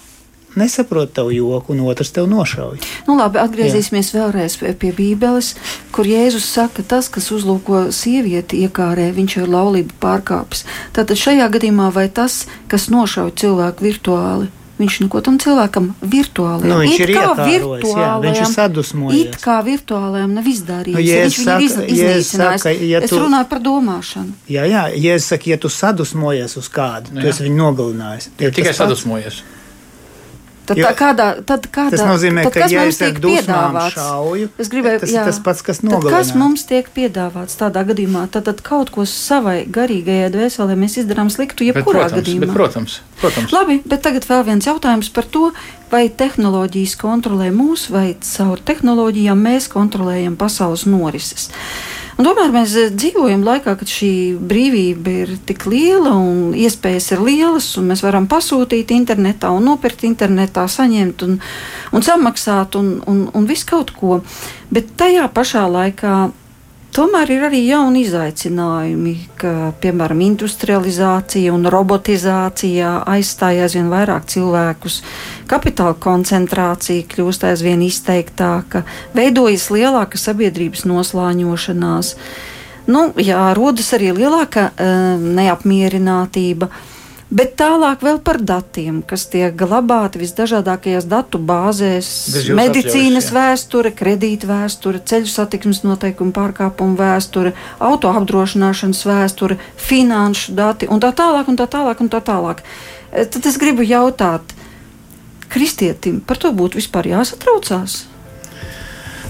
nesaprot tavu joku, un otrs tev nošauj. Nu, labi, atgriezīsimies Jā. vēlreiz pie, pie Bībeles, kur Jēzus saka, tas, kas uzlūko sievieti iekārē, viņš ir laulību pārkāpis. Tātad šajā gadījumā vai tas, kas nošauj cilvēku virtuāli, Viņš neko tam cilvēkam virtuāli nu, viņš ir virtuālajam, viņš ir sadusmojies. It kā virtuālajam nav izdarījis. Nu, ja viņš saka, iz, ja saka, ja tu, es runāju par domāšanu. Jā, jā, ja es saku, ja tu sadusmojies uz kādu, nu, tu esi viņu nogalinājis. Tikai sadusmojies. Pats? Tad, jo, kādā, tad kādā, tas nozīmē, tad, ka, ja mums tiek piedāvāts, šauju, es gribēju, tas jā, ir tas pats, kas nogalina. Kas mums tiek piedāvāts tādā gadījumā? Tad, tad kaut ko savai garīgajai dvēselē mēs izdarām sliktu, jebkurā bet, protams, gadījumā. Bet, protams, protams. Labi, bet tagad vēl viens jautājums par to, vai tehnoloģijas kontrolē mūs, vai caur tehnoloģijām mēs kontrolējam pasaules norises. Un tomēr mēs eh, dzīvojam laikā, kad šī brīvība ir tik liela un iespējas ir lielas, un mēs varam pasūtīt internetā un nopirkt internetā, saņemt un, un samaksāt un, un, un visu kaut ko. Bet tajā pašā laikā Tomēr ir arī jauni izaicinājumi, ka, piemēram, industrializācija un robotizācija aizstāja aizvien vairāk cilvēkus, kapitāla koncentrācija kļūst aizvien izteiktāka, veidojas lielāka sabiedrības noslāņošanās. Nu, jā, rodas arī lielāka uh, neapmierinātība. Uh, Bet tālāk vēl par datiem, kas tiek glabāti visdažādākajās datu bāzēs - medicīnas atļaus, vēsture, kredīta vēsture, ceļu satiksmes noteikumu pārkāpumu vēsture, auto apdrošināšanas vēsture, finanšu dati un tā tālāk. Un tā tālāk, un tā tālāk. E, tad es gribu jautāt, kristietim par to būtu vispār jāsatraucās?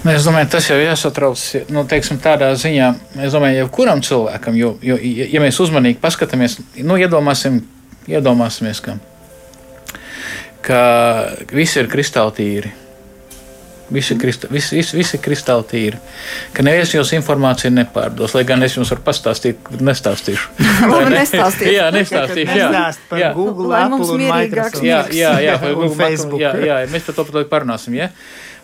Nu, es domāju, tas jau ir jāsatrauc nu, teiksim, tādā ziņā. Domāju, jebkuram cilvēkam, jo, jo ja mēs uzmanīgi paskatāmies, nu, iedomāsim, Iedomāsimies, ka, ka viss ir kristāli tīri. Visi, krista, visi, visi, visi kristāli tīri. Ka neviens jums informāciju nepārdos. Lai gan es jums varu pastāstīt, nestāstīšu. Labi, ne? nestāstīšu. jā, nestāstīšu. Jā, jā. Google, Lai Apple un Microsoft. Jā, jā, jā, Google, Facebook. Jā, jā, mēs par to pat parunāsim. Ja?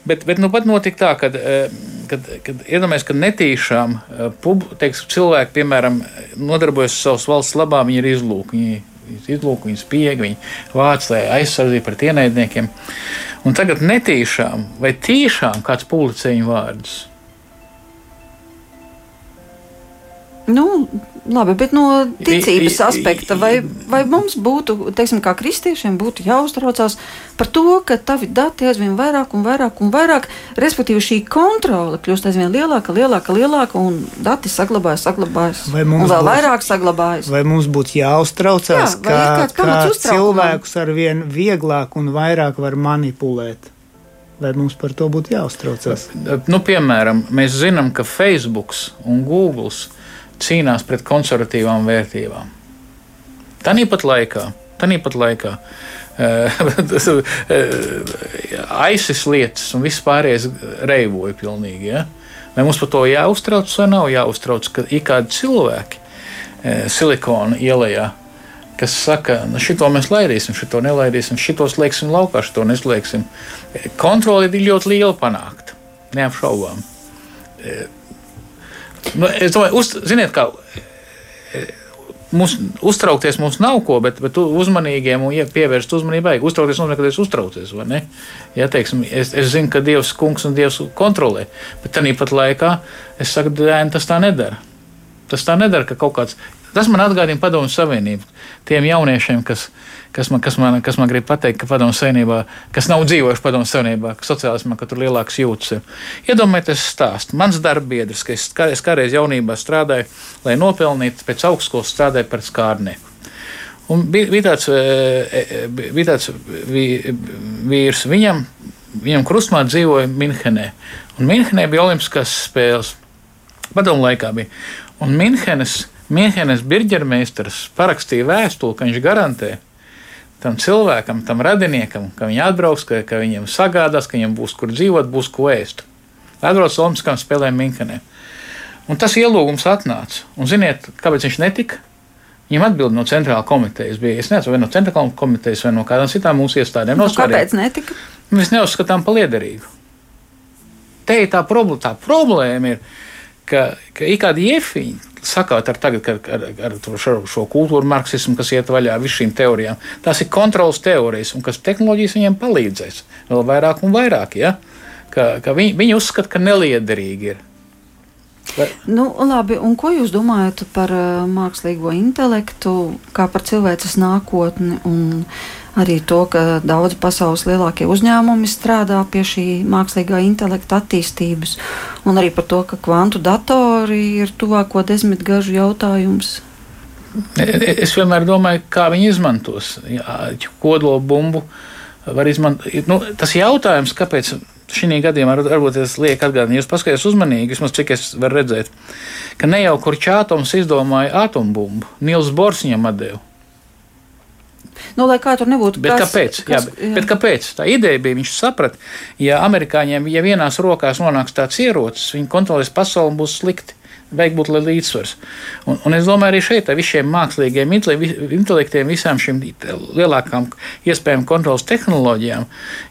Bet, bet nu pat notika tā, kad, eh, kad, kad iedomājamies, ka netīšām eh, pub, teiks, cilvēki, piemēram, nodarbojas savas valsts labā, viņi ir izlūki. Viņi izlūk, viņas piegi, viņa vāc, lai aizsardzītu pret ienaidniekiem. Un tagad netīšām vai tīšām kāds publicē viņu vārdus. Nu, Labi, bet no ticības aspekta, vai, vai mums būtu, teiksim, kā kristiešiem, būtu jāuztraucās par to, ka tavi dati aizvien vairāk un vairāk un vairāk, respektīvi šī kontrole kļūst aizvien lielāka, lielāka, lielāka, un dati saglabājas, saglabājas, un vēl būs, vairāk saglabājas. Vai mums būtu jāuztraucās, Jā, ka, ka cilvēkus arvien vieglāk un vairāk var manipulēt? Vai mums par to būtu jāuztraucās? Nu, piemēram, mēs zinām, ka Facebook un Google cīnās pret konservatīvām vērtībām. Tāpat laikā, tāpat laikā ISIS lietas un viss pārējais reivoja pilnīgi. Ja? Vai mums par to jāuztrauc vai nav jāuztrauc, ka ir kādi cilvēki eh, silikona ielā, kas saka, nu, šito mēs laidīsim, šito nelaidīsim, šitos lieksim laukā, šito neslēgsim. Kontrole ir ļoti liela panākta, neapšaubām. Nu, es domāju, uz, ziniet, kā. Mums uztraukties mums nav ko, bet, bet uzmanīgiem un ja pievērst uzmanību vajag. Uztraukties nozīmē, ka es uztraucos. Ja, teiksim, es, es zinu, ka Dievs kungs un Dievs kontrolē, bet tāpat laikā es saku, dēļ, tas tā nedara. Tas tā nedara, ka kaut kāds. Tas man atgādina Padomu Savienību. Tiem jauniešiem, kas, kas, man, kas, man, kas man grib pateikt, ka Padomu Savienībā, kas nav dzīvojuši Padomu Savienībā, ka sociālismā, ka tur lielāks jūtas. Iedomājieties, stāst. Mans darbbiedrs, ka es, es kādreiz jaunībā strādāju, lai nopelnītu pēc augstskolas strādāju par skārnieku. Un bija, bija tāds, e, e, bija tāds vīrs, viņam, viņam krustmā dzīvoja Minhenē. Un Minhenē bija Olimpiskās spēles. Padomu laikā bija. Un Minhenes Mīnhenes birģermeistars parakstīja vēstuli, ka viņš garantē tam cilvēkam, tam radiniekam, ka viņi atbrauks, ka, ka viņiem sagādās, ka viņiem būs kur dzīvot, būs ko ēst. Atbrauc Olimpiskām spēlēm Mīnhenē. Un tas ielūgums atnāca. Un ziniet, kāpēc viņš netika? Viņam atbild no centrālā komitejas bija. Es nezinu, vai no centrālā komitejas vai no kādām citām mūsu iestādēm. Nu, kāpēc netika? Mēs neuzskatām par liederīgu. Te ir tā problēma. Tā problēma ir, ka, ka ir kādi iefiņi, sakāt ar, tagad, ar, ar, ar šo, šo kultūru marksismu, kas iet vaļā visām šīm teorijām. Tās ir kontrols teorijas, un kas tehnoloģijas viņiem palīdzēs vēl vairāk un vairāk. Ja? Ka, ka viņi, viņi uzskata, ka neliederīgi ir. Bet... Nu, labi, un ko jūs domājat par uh, mākslīgo intelektu, kā par cilvēces nākotni? Un, uh, arī to, ka daudz pasaules lielākie uzņēmumi strādā pie šī mākslīgā intelekta attīstības, un arī par to, ka kvantu datori ir tuvāko desmitgažu jautājums. Es vienmēr domāju, kā viņi izmantos kodola bumbu. Izmantot, nu, tas jautājums, kāpēc šī gadījumā varbūt es lieku atgādināt, jūs paskatieties uzmanīgi, vismaz cik es varu redzēt, ka ne jau kurš atoms izdomāja atombumbu, Nils Bors viņam atdeva. Nu, lai kā tur nebūtu. Bet kas, kāpēc? Kas, jā, jā. Bet kāpēc? Tā ideja bija, viņš saprata, ja amerikāņiem, ja vienās rokās nonāks tāds ierocis, viņi kontrolēs pasauli un būs slikti. Vajag būt līdzsvars. Un, un es domāju, arī šeit, ar visiem mākslīgiem intelektiem, visām šīm lielākām iespējām kontrolas tehnoloģijām,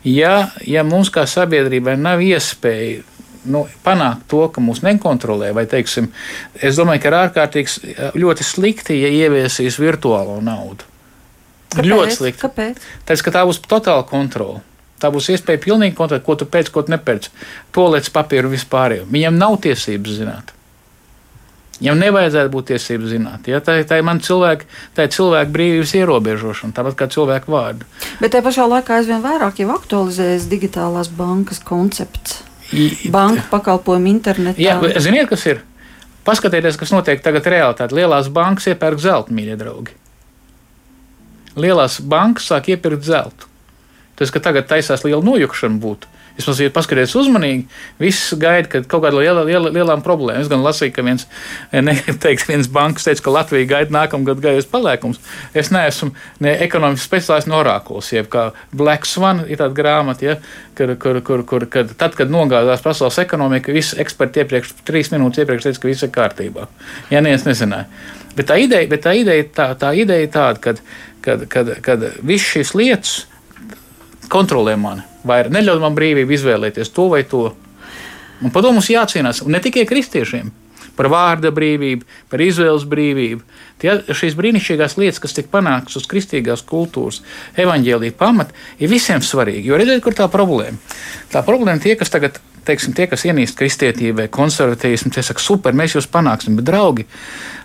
ja, ja mums kā sabiedrībai nav iespēja nu, panākt to, ka mūs nekontrolē, vai teiksim, es domāju, ka ir ārkārtīgi ļoti slikti, ja ieviesīs virtuālo naudu. Kāpēc? Ļoti slikti. Kāpēc? Tāpēc, ka tā būs totāla kontrole. Tā būs iespēja pilnīgi kontrolēt, ko tu pēc, ko tu nepēc. To lietas papīru vispār. Viņam nav tiesības zināt. Viņam nevajadzētu būt tiesības zināt. Ja? Tā, tā ir mana cilvēka, tā ir cilvēka brīvības ierobežošana, tāpat kā cilvēku vārdu. Bet tajā pašā laikā aizvien vairāk jau aktualizējas digitālās bankas koncepts. Banka pakalpojumu internetā. Jā, ziniet, kas ir? Paskatieties, kas notiek tagad realitātē. Lielās bankas iepērk zelta, mīļie draugi lielās bankas sāk iepirkt zeltu. Tas, ka tagad taisās liela nojukšana būtu. Es mazliet paskatījos uzmanīgi, viss gaida, ka kaut kāda liela, liela, lielām problēmām. Es gan lasīju, ka viens, teikt, viens bankas teica, ka Latvija gaida nākamā gada gaisa palēkums. Es neesmu ne ekonomikas speciālists, no orākuls, jeb kā Black Swan ir tāda grāmata, ja, kur, kur, kur, kur kad, tad, kad nogādās pasaules ekonomika, visi eksperti iepriekš, trīs minūtes iepriekš teica, ka viss ir kārtībā. Ja neviens nezināja. Bet tā ideja, bet tā ideja, tā, tā ideja tāda, ka kad, kad, kad viss šīs lietas kontrolē mani, vai neļauj man brīvību izvēlēties to vai to. Un par to mums jācīnās, ne tikai kristiešiem. Par vārda brīvību, par izvēles brīvību. Tie, šīs brīnišķīgās lietas, kas tika panāktas uz kristīgās kultūras, evaņģēlīja pamata, ir visiem svarīgi. Jo redziet, kur tā problēma? Tā problēma tie, kas tagad teiksim, tie, kas ienīst kristietībai, konservatīvismu, tie saka, super, mēs jūs panāksim, bet, draugi,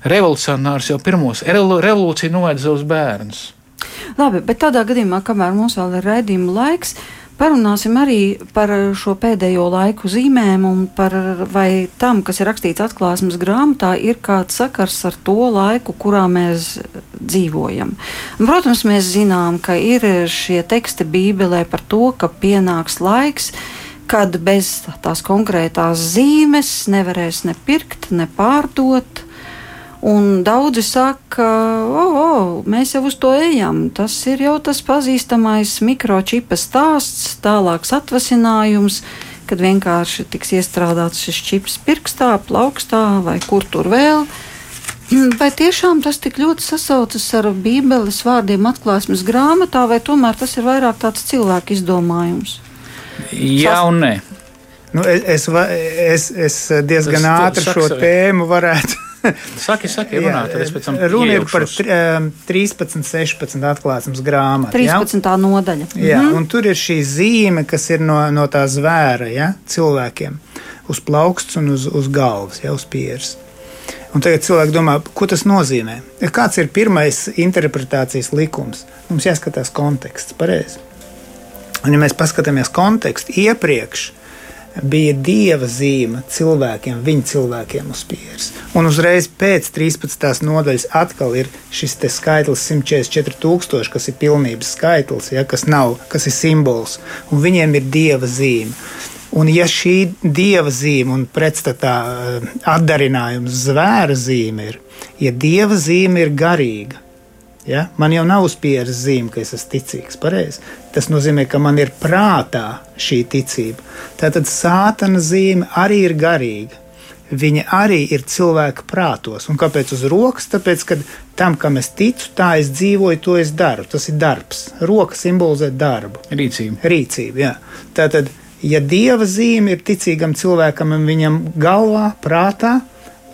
revolucionārs jau pirmos revolūciju noēdza savus bērnus. Labi, bet tādā gadījumā, kamēr mums vēl ir raidījuma laiks, Parunāsim arī par šo pēdējo laiku zīmēm un par vai tam, kas ir rakstīts atklāsmes grāmatā, ir kāds sakars ar to laiku, kurā mēs dzīvojam. Protams, mēs zinām, ka ir šie teksti Bībelē par to, ka pienāks laiks, kad bez tās konkrētās zīmes nevarēs ne pirkt, ne pārdot Un daudzi saka, o, o, mēs jau uz to ejam. Tas ir jau tas pazīstamais mikročipa stāsts, tālāks atvasinājums, kad vienkārši tiks iestrādāts šis čips pirkstā, plaukstā vai kur tur vēl. Vai tiešām tas tik ļoti sasaucas ar Bībeles vārdiem atklāsmes grāmatā, vai tomēr tas ir vairāk tāds cilvēku izdomājums? Jā un nē. Nu, es, es, es diezgan tas, ātri šo tēmu varētu saki, saki, runā, es pēc tam Runa ir par 13, 16 um, atklāsmes grāmatu. 13. Ja? nodaļa. Jā, mm -hmm. un tur ir šī zīme, kas ir no, no tā zvēra, ja, cilvēkiem, uz plauksts un uz, uz galvas, ja, uz pieres. Un tagad cilvēki domā, ko tas nozīmē. Kāds ir pirmais interpretācijas likums? Mums jāskatās konteksts, pareizi. Un, ja mēs paskatāmies kontekstu iepriekš, bija dieva zīme cilvēkiem, viņa cilvēkiem uz pieres. Un uzreiz pēc 13. nodaļas atkal ir šis skaitlis 144,000, kas ir pilnības skaitlis, ja, kas, nav, kas ir simbols, un viņiem ir dieva zīme. Un ja šī dieva zīme un pretstatā eh, atdarinājums zvēra zīme ir, ja dieva zīme ir garīga, Ja? Man jau nav uz pieres zīme, ka es esmu ticīgs. Pareizi. Tas nozīmē, ka man ir prātā šī ticība. Tātad sātana zīme arī ir garīga. Viņa arī ir cilvēka prātos. Un kāpēc uz rokas? Tāpēc, ka tam, kam es ticu, tā es dzīvoju, to es daru. Tas ir darbs. Roka simbolizē darbu. Rīcību. Rīcību jā. Tātad, ja dieva zīme ir ticīgam cilvēkam un viņam galvā, prātā,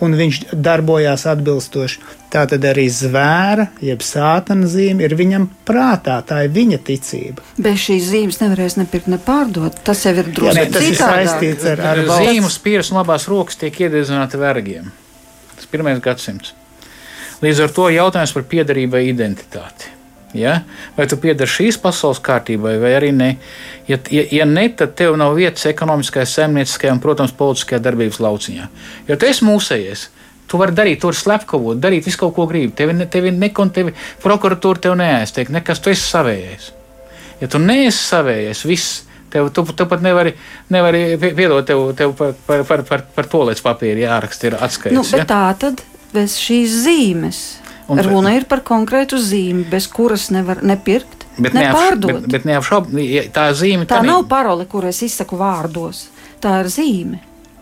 un viņš darbojās atbilstoši. Tā tad arī zvēra, jeb sātana zīme ir viņam prātā, tā ir viņa ticība. Bez šīs zīmes nevarēs nepirkt, ne pārdot. Tas jau ir drusku citādāk. Tas ir saistīts ar, ar zīmu spīras un labās rokas tiek iededzināti vergiem. Tas pirmais gadsimts. Līdz ar to jautājums par piedarību vai identitāti. Ja? Vai tu piedari šīs pasaules kārtībai, vai arī ne? Ja, ja, ja ne, tad tev nav vietas ekonomiskajā, saimnieciskajā un, protams, politiskajā darbības lauciņā. Jo tu esi mūsējies. Tu vari darīt, tur slepkavot, darīt visu, ko gribi. Tevi, ne, tevi nekon, tevi prokuratūra tev neaiztiek, nekas, tu esi savējais. Ja tu neesi savējais, viss, tev, tu, tu pat nevari, nevari piedot tev, tev par, par, par, par, par to līdz papīra jāraksta, ir atskaits. Nu, ja? Tā tad bez šīs zīmes Runa ir par konkrētu zīmi, bez kuras nevar nepirkt. Bet nepārdot. Bet, bet neapšaubāmi, tā zīme. Tā, tā nav parole, kur es izsaku vārdos. Tā ir zīme.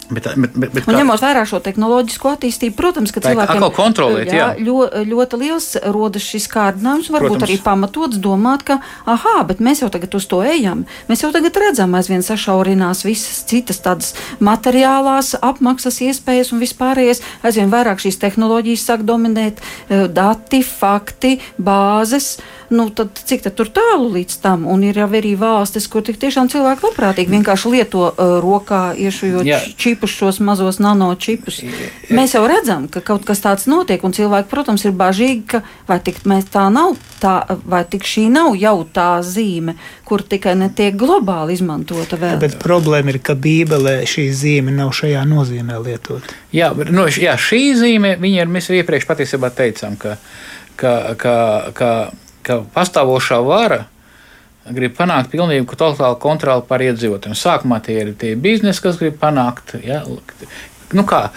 Bet, bet, bet, bet un ņemot vērā šo tehnoloģisko attīstību, protams, ka cilvēkiem kontrolēt, jā, jā. Ļo, ļoti liels rodas šis kārdinājums, varbūt protams. arī pamatots domāt, ka, ah, bet mēs jau tagad uz to ejam. Mēs jau tagad redzam, aizvien sašaurinās visas citas tādas materiālās apmaksas iespējas un vispārējais. Aizvien vairāk šīs tehnoloģijas sāk dominēt, eh, dati, fakti, bāzes. Nu, tad, cik tad tur tālu līdz tam? Un ir jau arī valstis, kur tik tiešām cilvēki labprātīgi vienkārši lieto uh, rokā iešujot čipu čipus, šos mazos nanočipus. Mēs jau redzam, ka kaut kas tāds notiek, un cilvēki, protams, ir bažīgi, ka vai tik tā nav, tā, vai tik šī nav jau tā zīme, kur tikai netiek globāli izmantota vēl. Bet problēma ir, ka Bībelē šī zīme nav šajā nozīmē lietot. Jā, no, jā šī zīme, viņa ir, mēs iepriekš patiesībā teicām, ka, ka, ka, ka, ka pastāvošā vara grib panākt pilnīgu totālu kontroli pār iedzīvotājiem. Sākumā tie ir tie biznesi, kas grib panākt. Ja? Nu kā,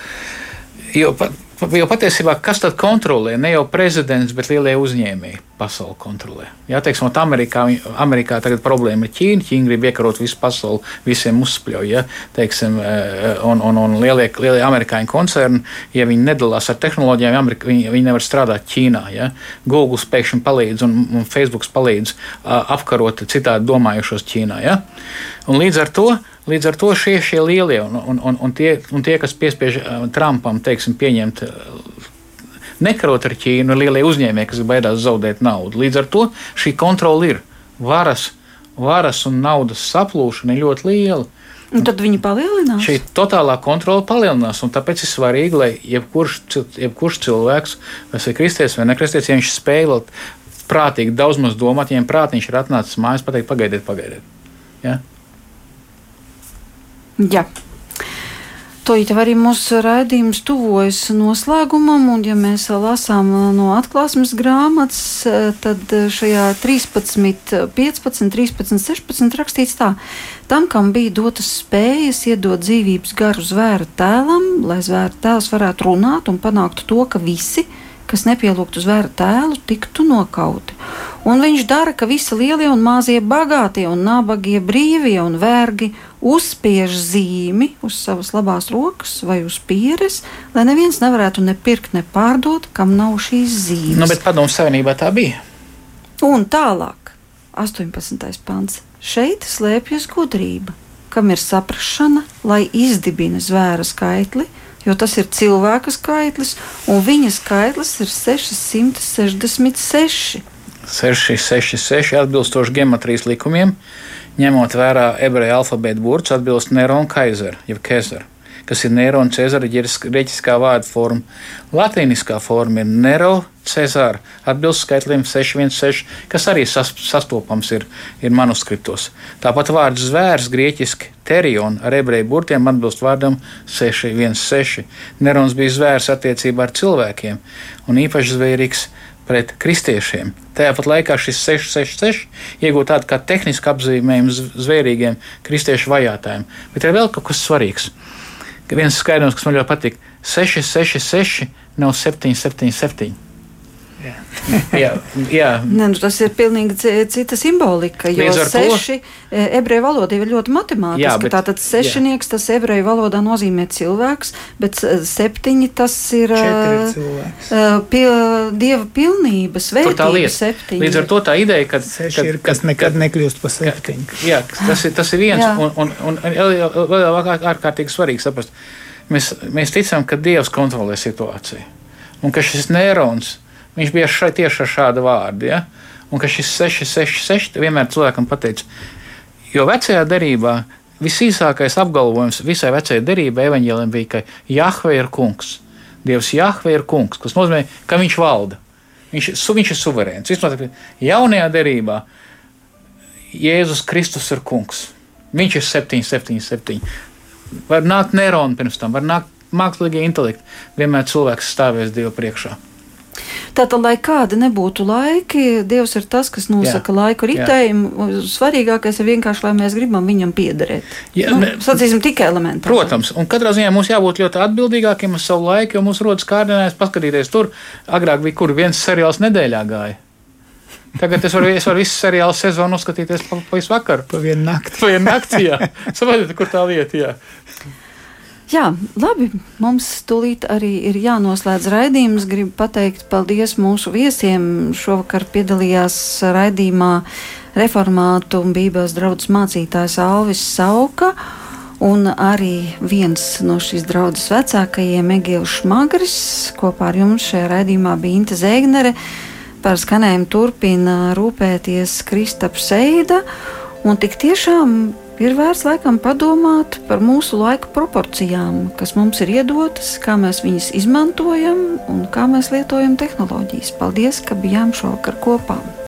jo, Jo patiesībā kas tad kontrolē? Ne jau prezidents, bet lielie uzņēmēji pasauli kontrolē. Jā, teiksim, Amerikā, Amerikā tagad problēma ir Ķīna. Ķīna grib iekarot visu pasauli, visiem uzspļauj. Ja? Teiksim, eh, un, un, un lielie, lielie amerikāņu koncerni, ja viņi nedalās ar tehnoloģijām, Amerika, viņi, viņi nevar strādāt Ķīnā. Ja? Google pēkšņi palīdz un, un Facebook palīdz apkarot citādi domājušos Ķīnā. Ja? Un līdz ar to Līdz ar to šie, šie lielie un, un, un, un, tie, un tie, kas piespiež Trumpam teiksim, pieņemt nekarot ar Ķīnu, ir lielie uzņēmēji, kas baidās zaudēt naudu. Līdz ar to šī kontrole ir varas, varas un naudas saplūšana ir ļoti liela. Un tad viņi palielinās. Šī totālā kontrole palielinās, un tāpēc ir svarīgi, lai jebkurš, jebkurš cilvēks, tas ir kristietis vai nekristietis, ja viņš spēj prātīgi daudz maz domāt, ja viņam prātiņš ir atnācis mājās, pateikt, pagaidiet, pagaidiet. Ja? Jā. To jau arī mūsu raidījums tuvojas noslēgumam, un, ja mēs lasām no atklāsmes grāmatas, tad šajā 13, 15, 13, 16 rakstīts tā: Tam, kam bija dotas spējas iedot dzīvības garu zvēra tēlam, lai zvēra tēls varētu runāt un panākt to, ka visi, kas nepielūgtu zvēra tēlu, tiktu nokauti. Un viņš dara, ka visi lielie un mazie bagātie un nabagie brīvie un vergi uzspiež zīmi uz savas labās rokas vai uz pieres, lai neviens nevarētu ne pirkt, ne pārdot, kam nav šīs zīmes. Nu, bet padomu savienībā tā bija. Un tālāk, 18. pants. Šeit slēpjas gudrība, kam ir saprašana, lai izdibina zvēra skaitli, jo tas ir cilvēka skaitlis, un viņa skaitlis ir 666. 666 atbilstoši geometrijas likumiem, ņemot vērā ebreju alfabēta burts, atbilst Nerona Kaiser, jeb Kezara, kas ir Nerona Cezara grieķiskā vārda forma. Latīniskā forma ir Nero Cezara, atbilst skaitlim 616, kas arī sas, sastopams ir, ir manuskriptos. Tāpat vārds zvērs grieķiski terion ar ebreju burtiem atbilst vārdam 616. Nerons bija zvērs attiecībā ar cilvēkiem un īpaši zvērīgs pret kristiešiem. Tāpat laikā šis 666 iegūta tādu kā tehnisku apzīmējumu zvērīgiem kristiešu vajātājiem. Bet ir vēl kaut kas svarīgs. Viens skaidrojums, kas man ļoti patīk - 666 nav 777. Jā. jā, jā. Ne, nu tas ir pilnīgi cita simbolika. Jo seši. E, ebreju valoda ir ļoti matemātiska. Jā, bet, Tātad sešnieks jā. tas ebreju valodā nozīmē cilvēks, bet e, septiņi tas ir uh, pil, dieva pilnības vērtība. Septiņi. Līdz ar to tā ideja, ka seši kad, ir, kas nekad kad, nekļūst par septiņu. Jā, tas ir, tas ir viens, jā. un, un, un, un vēl ārkārtīgi svarīgi saprast. Mēs, mēs ticam, ka Dievs kontrolē situāciju. Un ka šis neirons Viņš bija šeit tieši ar šādu vārdu. Ja? Un ka šis 666 vienmēr cilvēkam pateica, jo vecajā derībā visīsākais apgalvojums visai vecajai derībai evaņģēliem bija, ka Jahve ir kungs. Dievs Jahve ir kungs, kas nozīmē, ka viņš valda. Viņš, su, viņš ir suverēns. Vismaz jaunajā derībā Jēzus Kristus ir kungs. Viņš ir 777. Var nākt neironi pirms tam, var nākt mākslīgie intelekti. Vienmēr cilvēks stāvēs Dievu priekšā. Tātad, lai kādi nebūtu laiki, Dievs ir tas, kas nosaka jā, laiku ritējumu. Svarīgākais ir vienkārši, lai mēs gribam viņam piederēt. Jā, nu, sacīsim, tikai elementāri. Protams, un katrā ziņā mums jābūt ļoti atbildīgākiem uz savu laiku, jo mums rodas kārdinājums paskatīties tur. Agrāk bija kur viens seriāls nedēļā gāja. Tagad es varu, es varu visu seriālu sezonu uzskatīties pa, pa visu vakaru. Pa vienu nakti. Pa vienu nakti, jā. Saprotiet, kur tā lieta, jā. Jā, labi. Mums tūlīt arī ir jānoslēdz raidījums. Gribu pateikt paldies mūsu viesiem. Šovakar piedalījās raidījumā reformātu un bībeles draugs mācītājs Alvis Sauka. Un arī viens no šīs draudzes vecākajiem, Egīls Šmagris, kopā ar jums šajā raidījumā bija Inte Zēgnere. Par skanējumu turpina rūpēties Kristaps Seida. Un tik tiešām ir vērts laikam padomāt par mūsu laika proporcijām, kas mums ir iedotas, kā mēs viņas izmantojam un kā mēs lietojam tehnoloģijas. Paldies, ka bijām šovakar kopā!